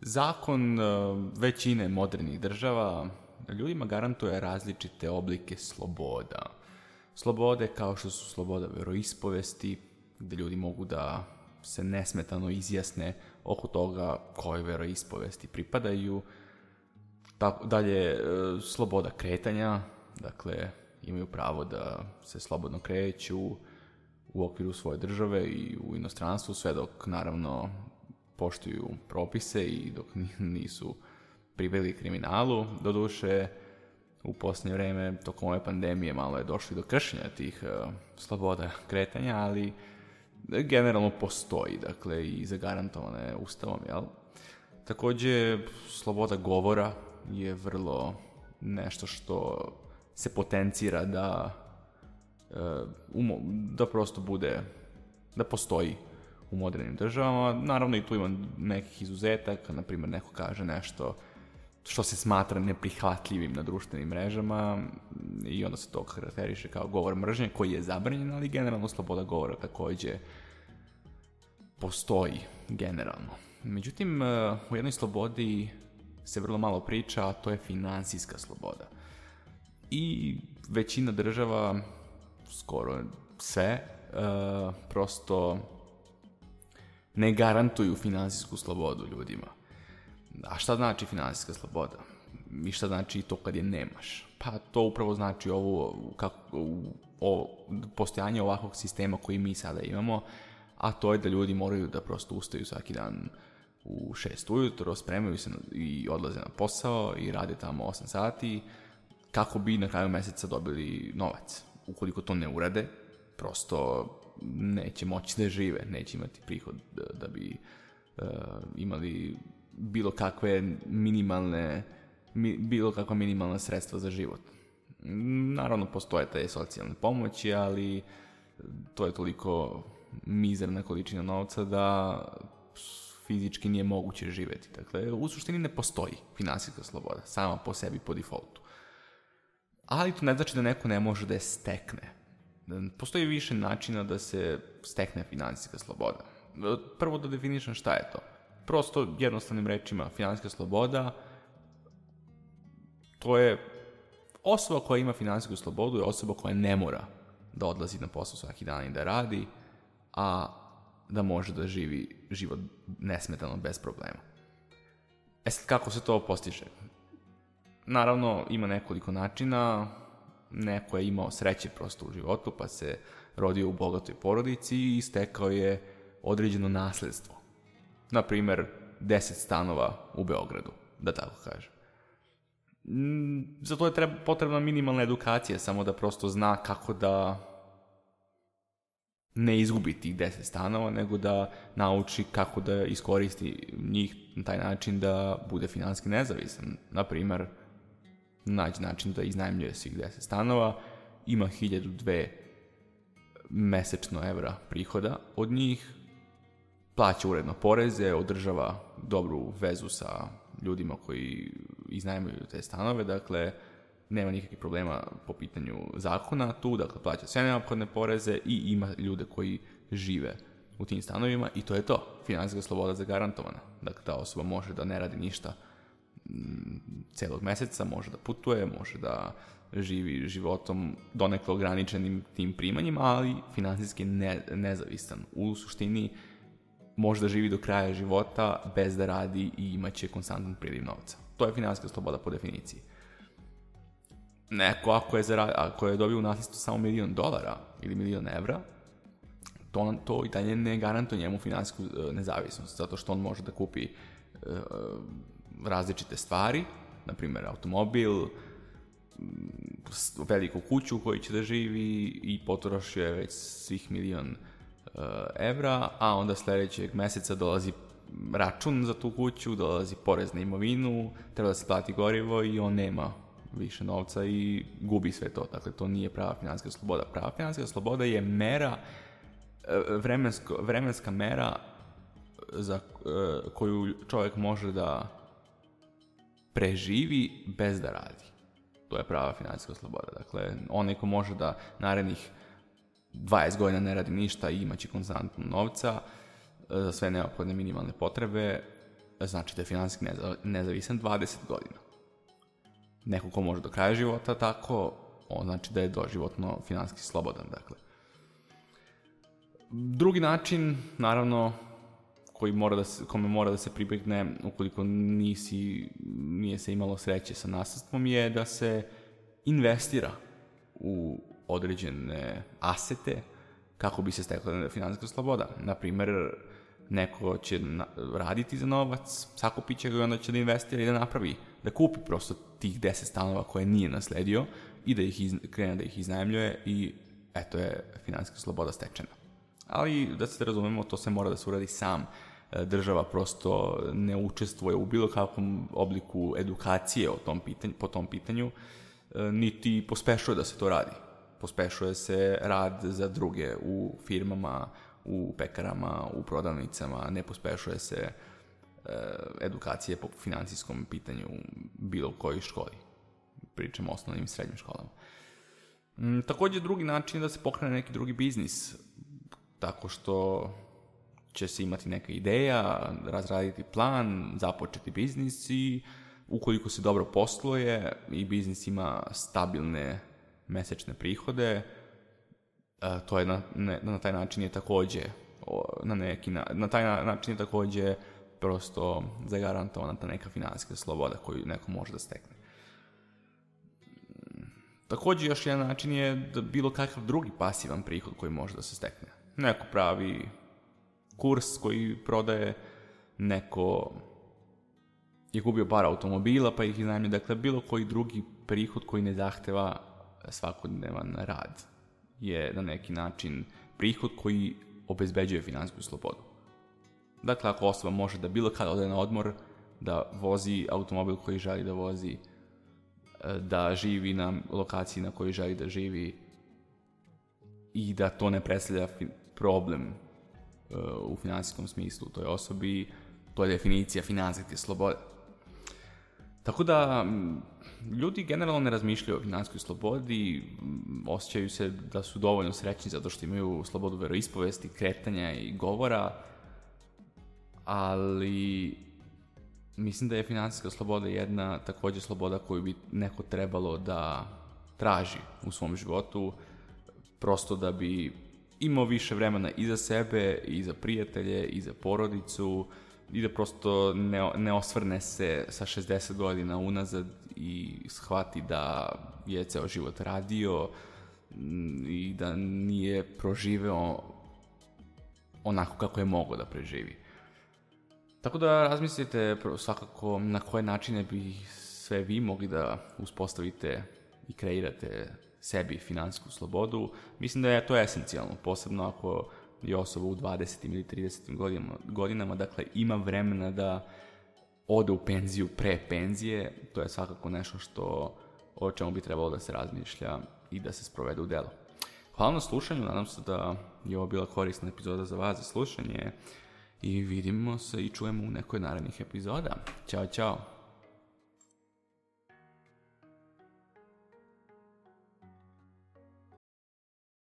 Zakon eh, većine modernih država ljudima garantuje različite oblike sloboda. Slobode kao što su sloboda veroispovesti, gdje ljudi mogu da se nesmetano izjasne oko toga koje veroispovesti pripadaju. Tako, dalje, eh, sloboda kretanja, dakle, imaju pravo da se slobodno kreću u okviru svoje države i u inostranstvu, sve dok, naravno, poštuju propise i dok nisu priveli kriminalu. Doduše, u posljednje vreme, tokom ove pandemije, malo je došli do kršenja tih uh, sloboda kretanja, ali generalno postoji, dakle, i zagarantovana je ustavom, jel? Takođe, sloboda govora je vrlo nešto što se potencira da, uh, umo, da prosto bude, da postoji u modernim državama. Naravno i tu imam nekih izuzetaka, na primjer neko kaže nešto što se smatra neprihvatljivim na društvenim mrežama i onda se to karakteriše kao govor mržnje koji je zabranjen, ali generalno sloboda govora takođe postoji generalno. Međutim, u e, jednoj slobodi se vrlo malo priča, a to je finansijska sloboda. I većina država, skoro sve, e, prosto ne garantuju finansijsku slobodu ljudima. A šta znači finansijska sloboda? I šta znači to kad je nemaš? Pa to upravo znači ovo, kako, o, postojanje ovakvog sistema koji mi sada imamo, a to je da ljudi moraju da prosto ustaju svaki dan u 6 ujutro, spremaju se i odlaze na posao i rade tamo 8 sati kako bi na kraju meseca dobili novac. Ukoliko to ne urade, prosto neće moći da žive, neće imati prihod da, da bi uh, imali bilo kakve minimalne mi, bilo kakva minimalna sredstva za život. Naravno postoje te socijalne pomoći, ali to je toliko mizerna količina novca da fizički nije moguće živeti. Dakle, u suštini ne postoji finansijska sloboda, sama po sebi po defaultu. Ali to ne znači da neko ne može da je stekne. Postoji više načina da se stekne finansijska sloboda. Prvo da definišem šta je to. Prosto jednostavnim rečima, finansijska sloboda to je osoba koja ima finansijsku slobodu je osoba koja ne mora da odlazi na posao svaki dan i da radi, a da može da živi život nesmetano bez problema. E sad, kako se to postiže? Naravno, ima nekoliko načina, neko je imao sreće prosto u životu, pa se rodio u bogatoj porodici i istekao je određeno nasledstvo. Na primer, 10 stanova u Beogradu, da tako kažem. Mm, Zato je treba, potrebna minimalna edukacija, samo da prosto zna kako da ne izgubi tih 10 stanova, nego da nauči kako da iskoristi njih na taj način da bude finanski nezavisan. Naprimer, primer, naći način da iznajmljuje svih 10 stanova, ima 1002 mesečno evra prihoda od njih, plaća uredno poreze, održava dobru vezu sa ljudima koji iznajmljuju te stanove, dakle, nema nikakvih problema po pitanju zakona tu, dakle, plaća sve neophodne poreze i ima ljude koji žive u tim stanovima i to je to. Finansijska sloboda zagarantovana. Dakle, ta osoba može da ne radi ništa celog meseca, može da putuje, može da živi životom donekle ograničenim tim primanjima, ali finansijski ne, nezavistan. U suštini može da živi do kraja života bez da radi i imaće konstantan priliv novca. To je finansijska sloboda po definiciji. Neko ako je, zarad, ako je dobio u nasljedstvo samo milion dolara ili milion evra, to, to i dalje ne garantuje njemu finansijsku e, nezavisnost, zato što on može da kupi e, različite stvari, na primjer automobil, mm, veliku kuću u kojoj će da živi i potrošio je već svih milion uh, evra, a onda sledećeg meseca dolazi račun za tu kuću, dolazi porez na imovinu, treba da se plati gorivo i on nema više novca i gubi sve to. Dakle, to nije prava finanska sloboda. Prava finanska sloboda je mera, e, vremensko, vremenska mera za e, koju čovjek može da preživi bez da radi. To je prava financijska sloboda. Dakle, onaj ko može da narednih 20 godina ne radi ništa i imaće konstantno novca e, za sve neophodne minimalne potrebe, znači da je finansijski nezavisan 20 godina. Neko ko može do kraja života tako, on znači da je doživotno finansijski slobodan, dakle. Drugi način, naravno, koji mora da se, kome mora da se pribegne ukoliko nisi, nije se imalo sreće sa nastavstvom je da se investira u određene asete kako bi se stekla finansijska sloboda. Naprimer, neko će na, raditi za novac, sakupit će ga i onda će da investira i da napravi, da kupi prosto tih 10 stanova koje nije nasledio i da ih iz, krene da ih iznajemljuje i eto je finansijska sloboda stečena. Ali, da se razumemo, to se mora da se uradi sam e, država prosto ne učestvuje u bilo kakvom obliku edukacije o tom pitanju, po tom pitanju, e, niti pospešuje da se to radi. Pospešuje se rad za druge u firmama, u pekarama, u prodavnicama, ne pospešuje se e, edukacije po financijskom pitanju bilo kojoj školi. Pričamo o osnovnim i srednjim školama. Mm, takođe, drugi način je da se pokrene neki drugi biznis tako što će se imati neka ideja, razraditi plan, započeti biznis i ukoliko se dobro posluje i biznis ima stabilne mesečne prihode, e, to je na, na taj način je takođe na neki na, na taj način je takođe prosto zagarantovana ta neka finansijska sloboda koju neko može da stekne. Takođe još jedan način je da bilo kakav drugi pasivan prihod koji može da se stekne Neko pravi kurs koji prodaje, neko je gubio par automobila pa ih iznajmio, dakle bilo koji drugi prihod koji ne zahteva svakodnevan rad je na neki način prihod koji obezbeđuje finansijsku slobodu. Dakle, ako osoba može da bilo kada ode na odmor, da vozi automobil koji želi da vozi, da živi na lokaciji na kojoj želi da živi i da to ne predstavlja problem e, u finansijskom smislu toj osobi, to je definicija finansijske slobode. Tako da, ljudi generalno ne razmišljaju o financijskoj slobodi, osjećaju se da su dovoljno srećni zato što imaju slobodu veroispovesti, kretanja i govora, ali mislim da je finansijska sloboda jedna takođe sloboda koju bi neko trebalo da traži u svom životu, prosto da bi imao više vremena i za sebe, i za prijatelje, i za porodicu, i da prosto ne, ne osvrne se sa 60 godina unazad i shvati da je ceo život radio mm, i da nije proživeo onako kako je mogao da preživi. Tako da razmislite svakako na koje načine bi sve vi mogli da uspostavite i kreirate sebi finansijsku slobodu, mislim da je to esencijalno, posebno ako je osoba u 20. ili 30. godinama, godinama dakle ima vremena da ode u penziju pre penzije, to je svakako nešto što o čemu bi trebalo da se razmišlja i da se sprovede u delo. Hvala na slušanju, nadam se da je ovo bila korisna epizoda za vas za slušanje i vidimo se i čujemo u nekoj narednih epizoda. Ćao, čao!